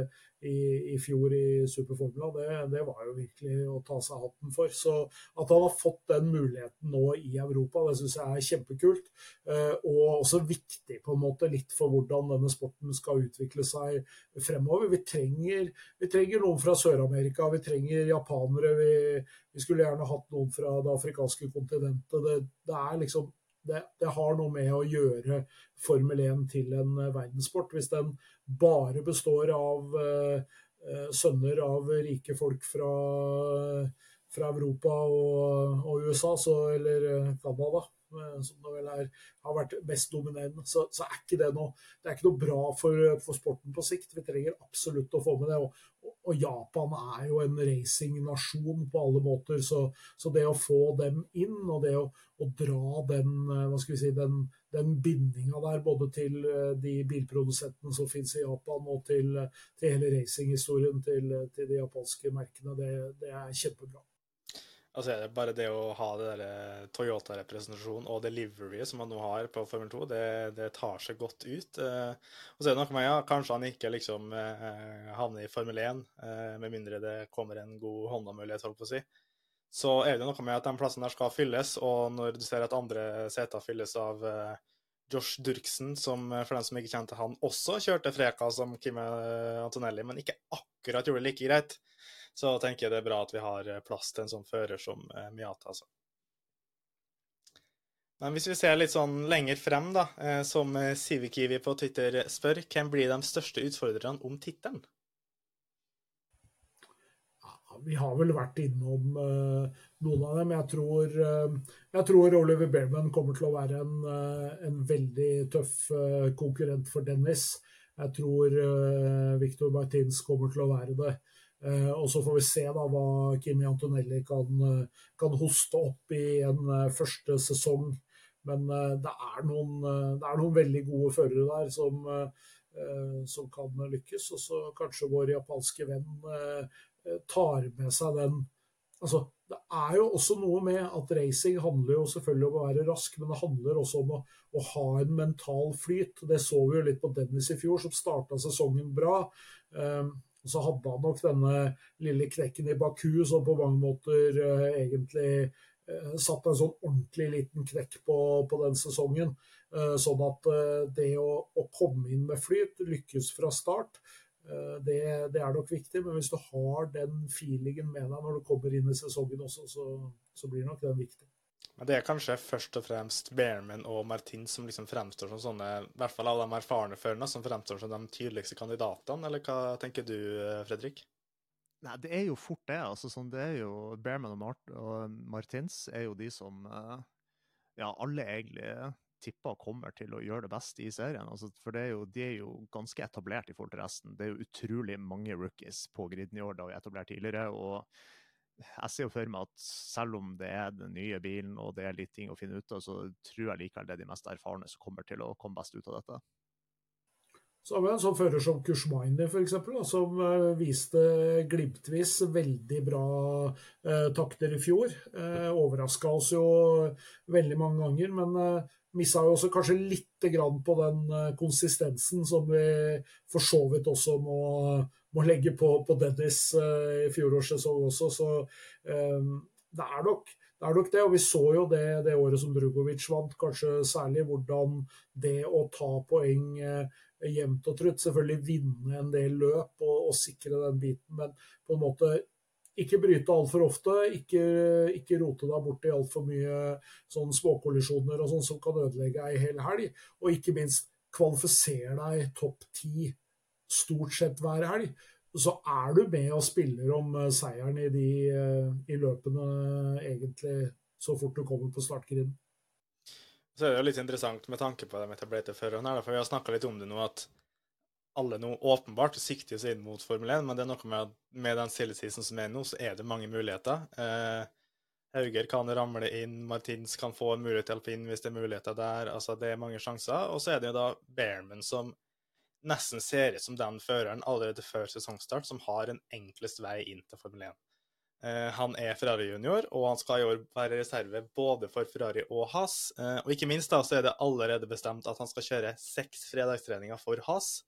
i, i fjor i Superformula, det, det, var jo virkelig å ta seg hatten for. Så at han har fått den muligheten nå i Europa, det syns jeg er kjempekult. Eh, og også viktig på en måte litt for hvordan denne sporten skal utvikle seg fremover. Vi trenger, vi trenger noen fra Sør-Amerika, vi trenger japanere. Vi, vi, skulle gjerne hatt noen fra det afrikanske kontinentet. Det, det er liksom det, det, har noe med å gjøre Formel 1 til en eh, verdenssport. Hvis den bare består av uh, sønner av rike folk fra, fra Europa og, og USA, så, eller Canada, som det vel er, har vært best dominerende, så, så, er ikke det noe, det er ikke noe bra for, for, sporten på sikt. Vi trenger absolutt å få med det. Og, og Japan er jo en racingnasjon på alle måter, så, så, det å få dem inn, og det å, å dra den, hva skal vi si, den, den bindinga der, både til eh, de bilprodusentene som finnes i Japan, og til, til hele racinghistorien til, til, de japanske merkene, det, det er kjempebra. Altså bare det å ha det der eh, Toyota-representasjonen og delivery som man nå har på Formel 2, det, det tar seg godt ut. Eh, og så er det noe med ja, kanskje han ikke liksom eh, havner i Formel 1, eh, med mindre det kommer en god Honda-mulighet, holdt på å si. Så er det noe med at den plassen der skal fylles, og når du ser at andre seter fylles av Josh Durksen, som for dem som ikke kjente han, også kjørte Freka som Kim Antonelli, men ikke akkurat gjorde det like greit så tenker jeg det er bra at vi har eh, plass til en sånn fører som eh, Miata. Altså. Men hvis vi ser litt sånn lenger frem, da, eh, som Sivikivi på Twitter spør, hvem blir de største utfordrerne om tittelen? vi har vel vært innom uh, noen av dem. Jeg tror, uh, jeg tror, Oliver Bearman kommer til å være en, uh, en veldig tøff konkurrent for Dennis. Jeg tror Victor Martins kommer til å være det. Eh, og så får vi se da hva Kimi Antonelli kan, eh, kan hoste opp i en eh, første sesong. Men det er, noen, det er noen veldig gode førere der som, som kan lykkes. Og så kanskje vår japanske venn tar med seg den Altså, det er jo også noe med at racing handler jo selvfølgelig om å være rask, men det handler også om å, å ha en mental flyt. Det så vi jo litt på Dennis i fjor, som starta sesongen bra. Um, og så hadde han nok denne lille knekken i Baku som på mange måter uh, egentlig uh, satte en sånn ordentlig liten knekk på, på den sesongen. Uh, sånn at det å, å, komme inn med flyt, lykkes fra start, det, det, er nok viktig. Men hvis du har den feelingen med deg når du kommer inn i sesongen også, så, så blir nok den viktig. Men det er kanskje først og fremst Bearman og Martin som liksom fremstår som sånne, i hvert fall av de erfarne førerne, som fremstår som de tydeligste kandidatene, eller hva tenker du, Fredrik? Nei, det er jo fort det. altså sånn, det er jo Bearman og, Mart og Martins er jo de som eh, ja, alle egentlig tipper kommer til å gjøre det best i serien. Altså, for er jo, de er jo ganske etablert i forhold til resten. Det er jo utrolig mange rookies på griden i år, da vi etablert tidligere. og jeg ser jo for meg at selv om det er den nye bilen og det er litt ting å finne ut av, så tror jeg likevel det er de mest erfarne som kommer til å komme best ut av dette. Så har vi en sånn fører som Kushmaini, f.eks., som uh, viste glimtvis veldig bra eh, takter i fjor. Eh, Overraska oss jo veldig mange ganger, men eh, missa jo også kanskje litt på den konsistensen som vi for så vidt også må må legge på, på Dennis uh, i fjorårssesong også. Så um, det, er nok, det er nok det. Og vi så jo det det året som Drugovic vant, kanskje særlig hvordan det å ta poeng uh, jevnt og trutt, selvfølgelig vinne en del løp og, og sikre den biten, men på en måte ikke bryte altfor ofte, ikke, ikke, rote deg bort i altfor mye sånn småkollisjoner og sånn som kan ødelegge ei hel helg. Og ikke minst kvalifisere deg topp ti stort sett hver helg, så er du med og spiller om eh, seieren i de eh, i løpene egentlig så fort du kommer på startgriden. Så er det jo litt interessant med tanke på de etablerte førerne, for vi har snakka litt om det nå, at alle nå åpenbart sikter seg inn mot Formel 1, men det er noe med at med den stillesisen som er nå, så er det mange muligheter. Eh, Hauger kan ramle inn, Martins kan få en mulighet til alpin hvis det er muligheter der. altså Det er mange sjanser. Og så er det jo da Bearman som nesten ser ut som den føreren allerede før sesongstart som har en enklest vei inn til Formel 1. Uh, han er Ferrari junior, og han skal i år være reserve både for Ferrari og Haas. Uh, og ikke minst da, så er det allerede bestemt at han skal kjøre seks fredagstreninger for Haas.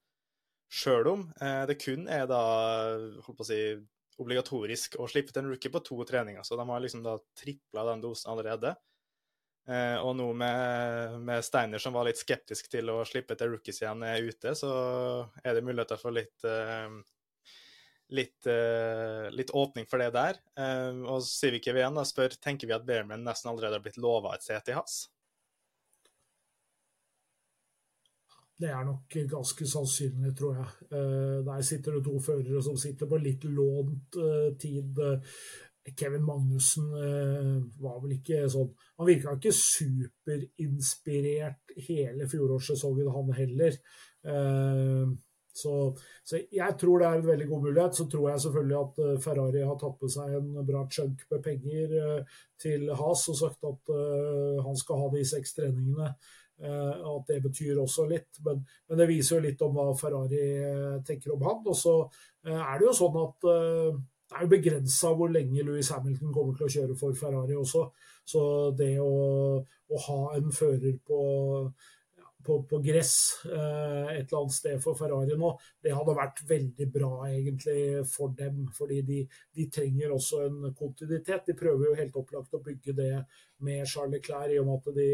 Sjøl om uh, det kun er da holdt på å si, obligatorisk å slippe til en rookie på to treninger. Så de har liksom da tripla den dosen allerede. Eh, og nå med, med, Steiner, som var litt skeptisk til å slippe til rookies igjen, er ute, så er det muligheter for litt eh, litt, eh, litt, åpning for det der. Eh, og Civic igjen da, spør tenker vi at Bearman nesten allerede har blitt lova et sete i hans. Det er nok ganske sannsynlig, tror jeg. Eh, der sitter det to førere som sitter på litt lånt eh, tid Kevin Magnussen uh, var vel ikke sånn Han virka ikke superinspirert hele fjorårssesongen, han heller. Uh, så, så, jeg tror det er en veldig god mulighet. Så tror jeg selvfølgelig at Ferrari har tatt med seg en bra chunk med penger til Has og sagt at han skal ha de seks treningene. at det betyr også litt. Men, men, det viser jo litt om hva Ferrari tenker om han. Og så er det jo sånn at det er jo begrensa hvor lenge Louis Hamilton kommer til å kjøre for Ferrari også. Så det å, å ha en fører på, på, på gress eh, et eller annet sted for Ferrari nå, det hadde vært veldig bra egentlig for dem. Fordi de, de trenger også en kontinuitet. De prøver jo helt opplagt å bygge det med Charles Leclerc, i og med at de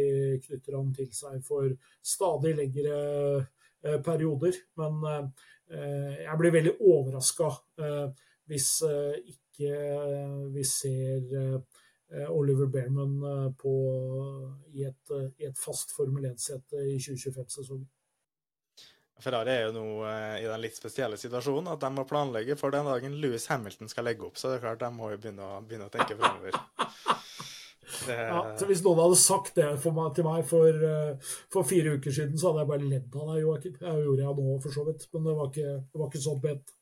knytter han til seg for stadig lengre eh, perioder. Men eh, jeg blir veldig overraska. Eh, hvis eh, ikke eh, vi ser eh, Oliver Bearman på, i, et, i et fast Formel 1-sete i 2025-sesongen. Ferrari er jo nå i den litt spesielle situasjonen at de må planlegge for den dagen Louis Hamilton skal legge opp. Så det er klart de må jo begynne å, begynne å tenke fremover. Det... Ja, så Hvis noen hadde sagt det meg, til meg for, for, fire uker siden, så hadde jeg bare ledd av deg, Joakim. Det gjorde jeg nå, for så vidt. Men det var ikke, det var ikke sånn pent.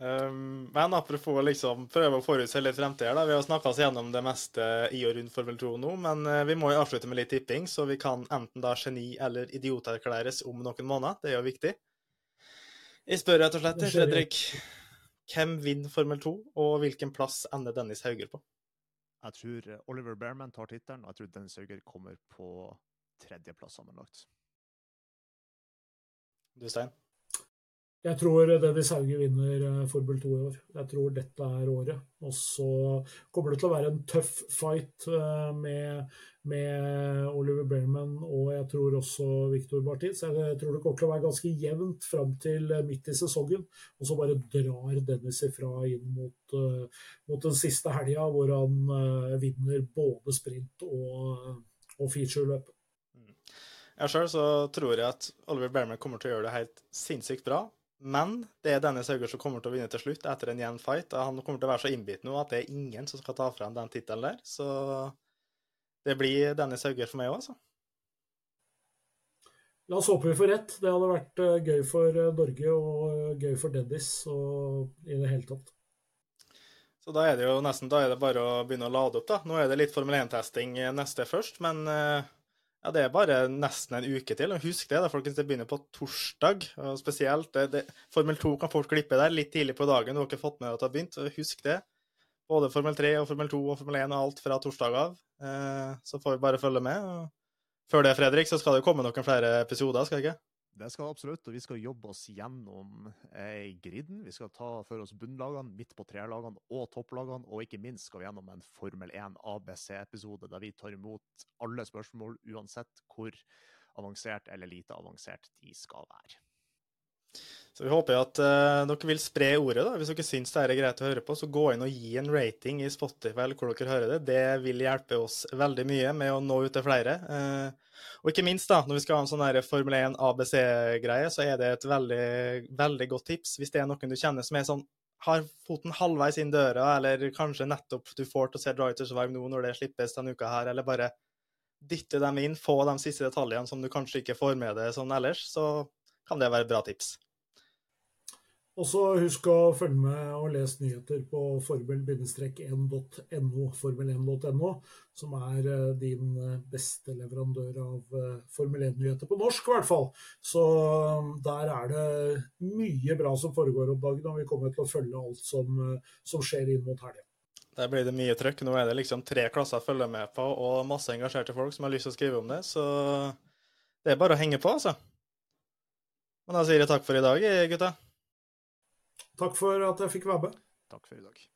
Um, men apropos liksom prøve å forutse litt fremtida. Vi har snakka oss gjennom det meste i og rundt Formel 2 nå, men uh, vi må jo avslutte med litt tipping, så vi kan enten da geni eller idioterklæres om noen måneder. Det er jo viktig. Jeg spør rett og slett, Fredrik, hvem vinner Formel 2, og hvilken plass ender Dennis Hauger på? Jeg tror Oliver Bearman tar tittelen, og jeg tror Dennis Hauger kommer på tredjeplass sammenlagt. Du, Stein? Jeg tror Dennis Hauge vinner eh, Formel 2 i år. Jeg tror dette er året. Og så kommer det til å være en tøff fight eh, med, med Oliver Berman og jeg tror også Victor Martins. Jeg tror det kommer til å være ganske jevnt fram til eh, midt i sesongen. Og så bare drar Dennis ifra inn mot, mot den siste helga, hvor han vinner både sprint og, og featureløpet. Mm. Jeg sjøl tror jeg at Oliver Berman kommer til å gjøre det helt sinnssykt bra. Men det er Dennis Hauger som kommer til å vinne til slutt, etter en jevn fight. Han kommer til å være så innbitt nå at det er ingen som skal ta frem den tittelen der. Så det blir Dennis Hauger for meg òg, altså. La oss håpe vi får rett. Det hadde vært eh, gøy for eh, Norge og eh, gøy for Dennis og i det hele tatt. Så da er det jo nesten da er det bare å begynne å lade opp, da. Nå er det litt Formel 1-testing neste først, men ja, Det er bare nesten en uke til. og Husk det, da, folkens, det begynner på torsdag. og Spesielt det, det, Formel 2 kan folk klippe der litt tidlig på dagen. Du har ikke fått med at det har begynt. Husk det. Både Formel 3 og Formel 2 og Formel 1 og alt fra torsdag av. Eh, så får vi bare følge med. og Før det, Fredrik, så skal det jo komme noen flere episoder, skal det ikke? Det skal absolutt, og vi skal jobbe oss gjennom eh, griden. Vi skal ta for oss bunnlagene, midt på trelagene og topplagene. Og ikke minst skal vi gjennom en Formel 1 ABC-episode der vi tar imot alle spørsmål, uansett hvor avansert eller lite avansert de skal være. Så Vi håper at uh, dere vil spre ordet. da. Hvis dere syns det er greit å høre på, så gå inn og gi en rating i Spotify eller hvor dere hører det. Det vil hjelpe oss veldig mye med å nå ut til flere. Uh, og ikke minst, da, når vi skal ha en sånn Formel 1 ABC-greie, så er det et veldig, veldig godt tips. Hvis det er noen du kjenner som er sånn har foten halvveis inn døra, eller kanskje nettopp du får til å se Drive to Survive nå når det slippes denne uka her, eller bare dytte dem inn, få de siste detaljene som du kanskje ikke får med deg sånn ellers, så kan det være bra tips. Og så husk å følge med og lese nyheter på formel-1.no, formel1.no, som er eh, din eh, beste leverandør av eh, Formel 1-nyheter, på norsk i hvert fall. Så der er det mye bra som foregår om dagen, og vi kommer til å følge alt som, som skjer inn mot helga. Der blir det mye trøkk. Nå er det liksom tre klasser å følge med på, og masse engasjerte folk som har lyst til å skrive om det. Så det er bare å henge på, altså. Men da sier jeg takk for i dag, gutta. Takk for at jeg fikk være med. Takk for i dag.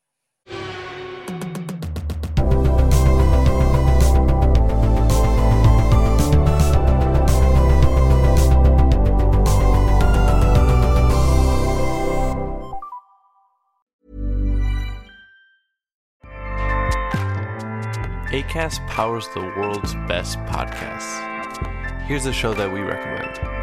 ACAST powers the world's best podcasts. Here's a show that we recommend.